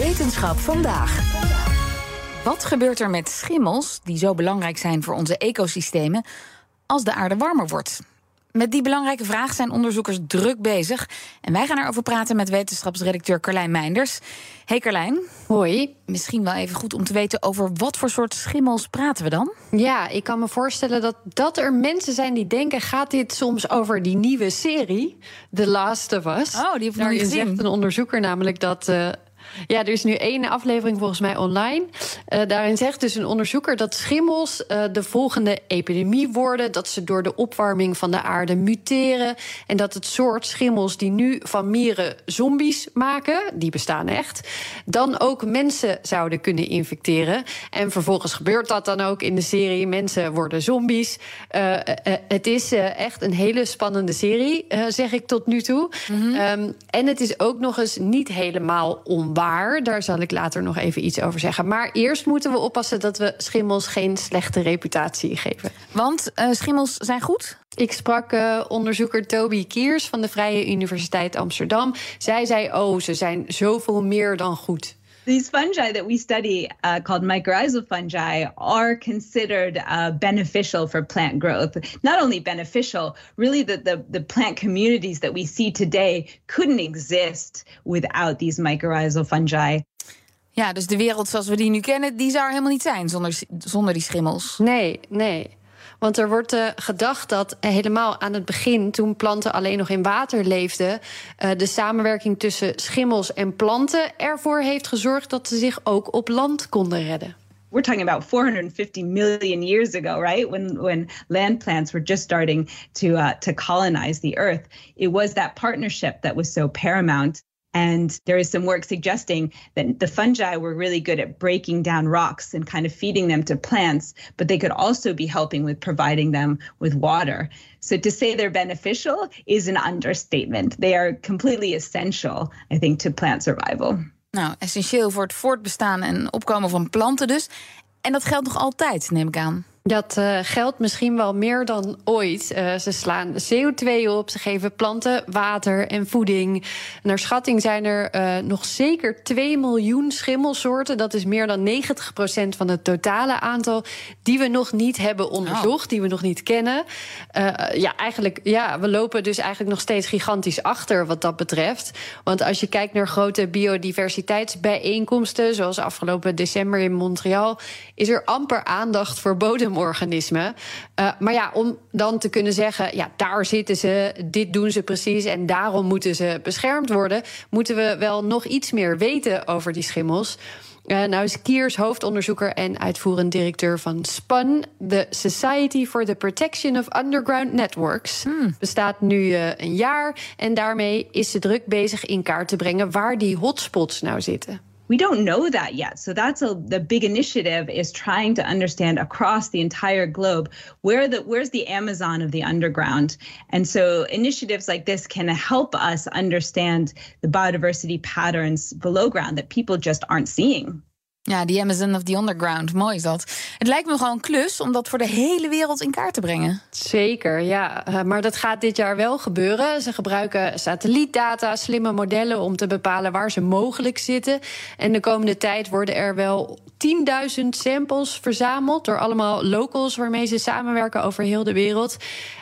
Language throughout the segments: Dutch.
Wetenschap vandaag. Wat gebeurt er met schimmels, die zo belangrijk zijn voor onze ecosystemen, als de aarde warmer wordt? Met die belangrijke vraag zijn onderzoekers druk bezig. En wij gaan erover praten met wetenschapsredacteur Carlijn Meinders. Hey Carlijn. Hoi. Misschien wel even goed om te weten over wat voor soort schimmels praten we dan? Ja, ik kan me voorstellen dat, dat er mensen zijn die denken... gaat dit soms over die nieuwe serie, The Last of Us? Oh, die nog niet gezien. zegt een onderzoeker namelijk dat... Uh, ja, er is nu één aflevering volgens mij online. Uh, daarin zegt dus een onderzoeker dat schimmels uh, de volgende epidemie worden. Dat ze door de opwarming van de aarde muteren. En dat het soort schimmels die nu van mieren zombies maken, die bestaan echt, dan ook mensen zouden kunnen infecteren. En vervolgens gebeurt dat dan ook in de serie. Mensen worden zombies. Uh, het is echt een hele spannende serie, zeg ik tot nu toe. Mm -hmm. um, en het is ook nog eens niet helemaal onwaar. Daar zal ik later nog even iets over zeggen. Maar eerst moeten we oppassen dat we schimmels geen slechte reputatie geven. Want uh, schimmels zijn goed? Ik sprak uh, onderzoeker Toby Kiers van de Vrije Universiteit Amsterdam. Zij zei: Oh, ze zijn zoveel meer dan goed. These fungi that we study, uh, called mycorrhizal fungi, are considered uh, beneficial for plant growth. Not only beneficial, really, the, the, the, plant communities that we see today couldn't exist without these mycorrhizal fungi. Ja, dus de wereld zoals we die nu kennen, die zou er helemaal niet zijn zonder, zonder die schimmels. Nee, nee. Want er wordt uh, gedacht dat helemaal aan het begin, toen planten alleen nog in water leefden, uh, de samenwerking tussen schimmels en planten ervoor heeft gezorgd dat ze zich ook op land konden redden. We're talking about 450 million years ago, right? When when land plants were just starting to uh, to colonize the earth, it was that partnership that was so paramount. And there is some work suggesting that the fungi were really good at breaking down rocks and kind of feeding them to plants, but they could also be helping with providing them with water. So to say they're beneficial is an understatement. They are completely essential, I think, to plant survival. Nou, essentieel voor het voortbestaan en opkomen van planten dus. En dat geldt nog altijd, neem ik aan. Dat uh, geldt misschien wel meer dan ooit. Uh, ze slaan CO2 op, ze geven planten water en voeding. Naar schatting zijn er uh, nog zeker 2 miljoen schimmelsoorten. Dat is meer dan 90% van het totale aantal die we nog niet hebben onderzocht, oh. die we nog niet kennen. ja, eigenlijk, ja, we lopen dus eigenlijk nog steeds gigantisch achter wat dat betreft. Want als je kijkt naar grote biodiversiteitsbijeenkomsten, zoals afgelopen december in Montreal, is er amper aandacht voor bodemorganismen. Uh, maar ja, om dan te kunnen zeggen, ja, daar zitten ze, dit doen ze precies en daarom moeten ze beschermd worden, moeten we wel nog iets meer weten over die schimmels. Uh, nou is Kiers hoofdonderzoeker en uitvoerend directeur van SPUN, de Society for the Protection of Underground Networks. Hmm. Bestaat nu uh, een jaar en daarmee is ze druk bezig in kaart te brengen waar die hotspots nou zitten. We don't know that yet. So that's a the big initiative is trying to understand across the entire globe where the where's the Amazon of the underground. And so initiatives like this can help us understand the biodiversity patterns below ground that people just aren't seeing. Ja, die Amazon of the Underground. Mooi is dat. Het lijkt me gewoon een klus om dat voor de hele wereld in kaart te brengen. Zeker, ja. Uh, maar dat gaat dit jaar wel gebeuren. Ze gebruiken satellietdata, slimme modellen om te bepalen waar ze mogelijk zitten. En de komende tijd worden er wel 10.000 samples verzameld door allemaal locals waarmee ze samenwerken over heel de wereld.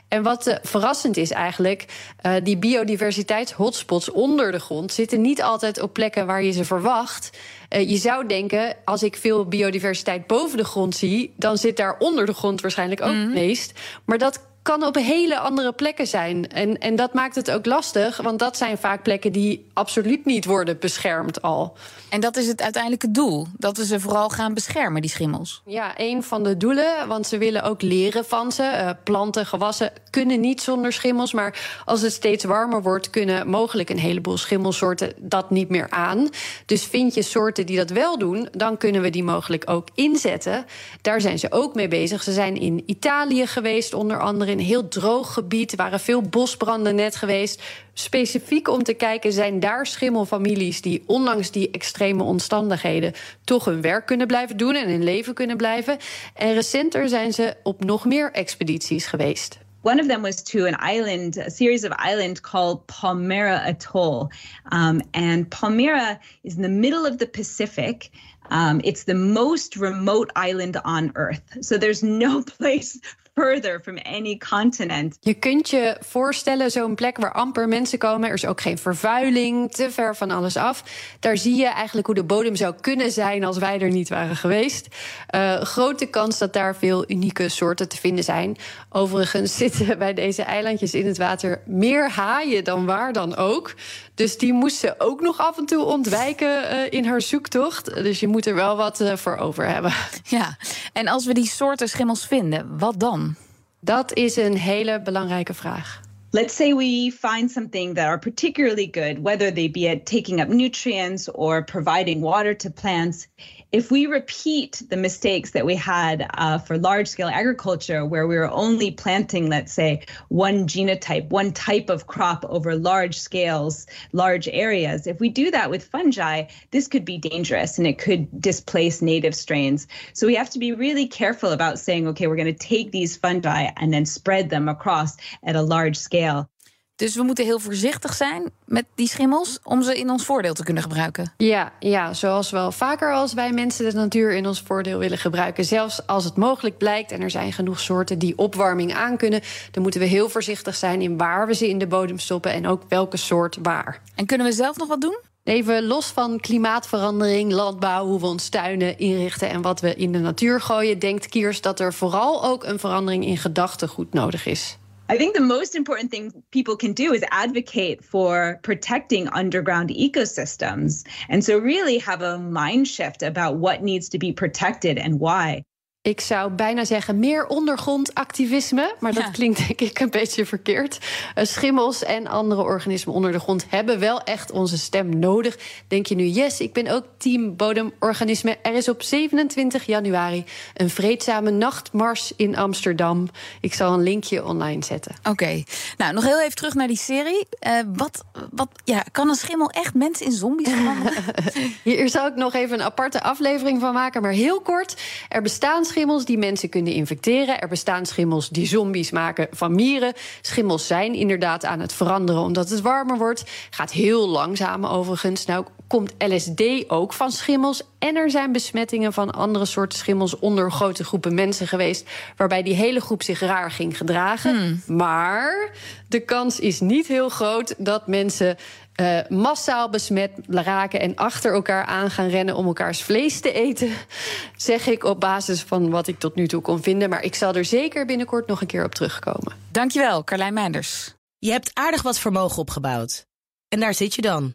En wat uh, verrassend is eigenlijk, uh, die biodiversiteitshotspots onder de grond zitten niet altijd op plekken waar je ze verwacht. Uh, je zou denken, als ik veel biodiversiteit boven de grond zie, dan zit daar onder de grond waarschijnlijk ook het mm -hmm. meest. Maar dat kan op hele andere plekken zijn. En, en dat maakt het ook lastig, want dat zijn vaak plekken die absoluut niet worden beschermd al. En dat is het uiteindelijke doel, dat we ze vooral gaan beschermen, die schimmels. Ja, een van de doelen, want ze willen ook leren van ze. Uh, planten, gewassen kunnen niet zonder schimmels, maar als het steeds warmer wordt, kunnen mogelijk een heleboel schimmelsoorten dat niet meer aan. Dus vind je soorten die dat wel doen, dan kunnen we die mogelijk ook inzetten. Daar zijn ze ook mee bezig. Ze zijn in Italië geweest, onder andere in een heel droog gebied. Er waren veel bosbranden net geweest. Specifiek om te kijken, zijn daar schimmelfamilies die ondanks die extreme omstandigheden toch hun werk kunnen blijven doen en in leven kunnen blijven. En recenter zijn ze op nog meer expedities geweest. One of them was to an island, a series of islands called Palmyra Atoll. Um, and Palmyra is in the middle of the Pacific. Um, it's the most remote island on Earth. So there's no place further from any continent. Je kunt je voorstellen, zo'n plek waar amper mensen komen. Er is ook geen vervuiling, te ver van alles af. Daar zie je eigenlijk hoe de bodem zou kunnen zijn als wij er niet waren geweest. Uh, grote kans dat daar veel unieke soorten te vinden zijn. Overigens zitten bij deze eilandjes in het water meer haaien dan waar dan ook. Dus die moest ze ook nog af en toe ontwijken uh, in haar zoektocht. Dus je moet er wel wat uh, voor over hebben. Ja, en als we die soorten schimmels vinden, wat dan? Dat is een hele belangrijke vraag. Let's say we find something that are particularly good, whether they be at taking up nutrients or providing water to plants. If we repeat the mistakes that we had uh, for large scale agriculture, where we were only planting, let's say, one genotype, one type of crop over large scales, large areas, if we do that with fungi, this could be dangerous and it could displace native strains. So we have to be really careful about saying, okay, we're going to take these fungi and then spread them across at a large scale. Dus we moeten heel voorzichtig zijn met die schimmels om ze in ons voordeel te kunnen gebruiken. Ja, ja zoals wel vaker als wij mensen de natuur in ons voordeel willen gebruiken. Zelfs als het mogelijk blijkt en er zijn genoeg soorten die opwarming aankunnen, dan moeten we heel voorzichtig zijn in waar we ze in de bodem stoppen en ook welke soort waar. En kunnen we zelf nog wat doen? Even los van klimaatverandering, landbouw, hoe we ons tuinen inrichten en wat we in de natuur gooien, denkt Kiers dat er vooral ook een verandering in gedachtegoed nodig is. I think the most important thing people can do is advocate for protecting underground ecosystems. And so, really have a mind shift about what needs to be protected and why. Ik zou bijna zeggen meer ondergrondactivisme, maar dat klinkt denk ik een beetje verkeerd. Uh, schimmels en andere organismen onder de grond hebben wel echt onze stem nodig. Denk je nu, yes, ik ben ook team bodemorganismen. Er is op 27 januari een vreedzame nachtmars in Amsterdam. Ik zal een linkje online zetten. Oké, nou nog heel even terug naar die serie. Uh, wat, wat, ja, kan een schimmel echt mensen in zombies veranderen? Hier zal ik nog even een aparte aflevering van maken, maar heel kort. Er bestaan schimmels die mensen kunnen infecteren. Er bestaan schimmels die zombies maken van mieren. Schimmels zijn inderdaad aan het veranderen omdat het warmer wordt. Gaat heel langzaam overigens. Nou komt LSD ook van schimmels. En er zijn besmettingen van andere soorten schimmels onder grote groepen mensen geweest. Waarbij die hele groep zich raar ging gedragen. Hmm. Maar de kans is niet heel groot dat mensen uh, massaal besmet raken en achter elkaar aan gaan rennen om elkaars vlees te eten. Zeg ik op basis van wat ik tot nu toe kon vinden. Maar ik zal er zeker binnenkort nog een keer op terugkomen. Dankjewel, Carlijn Meinders. Je hebt aardig wat vermogen opgebouwd. En daar zit je dan,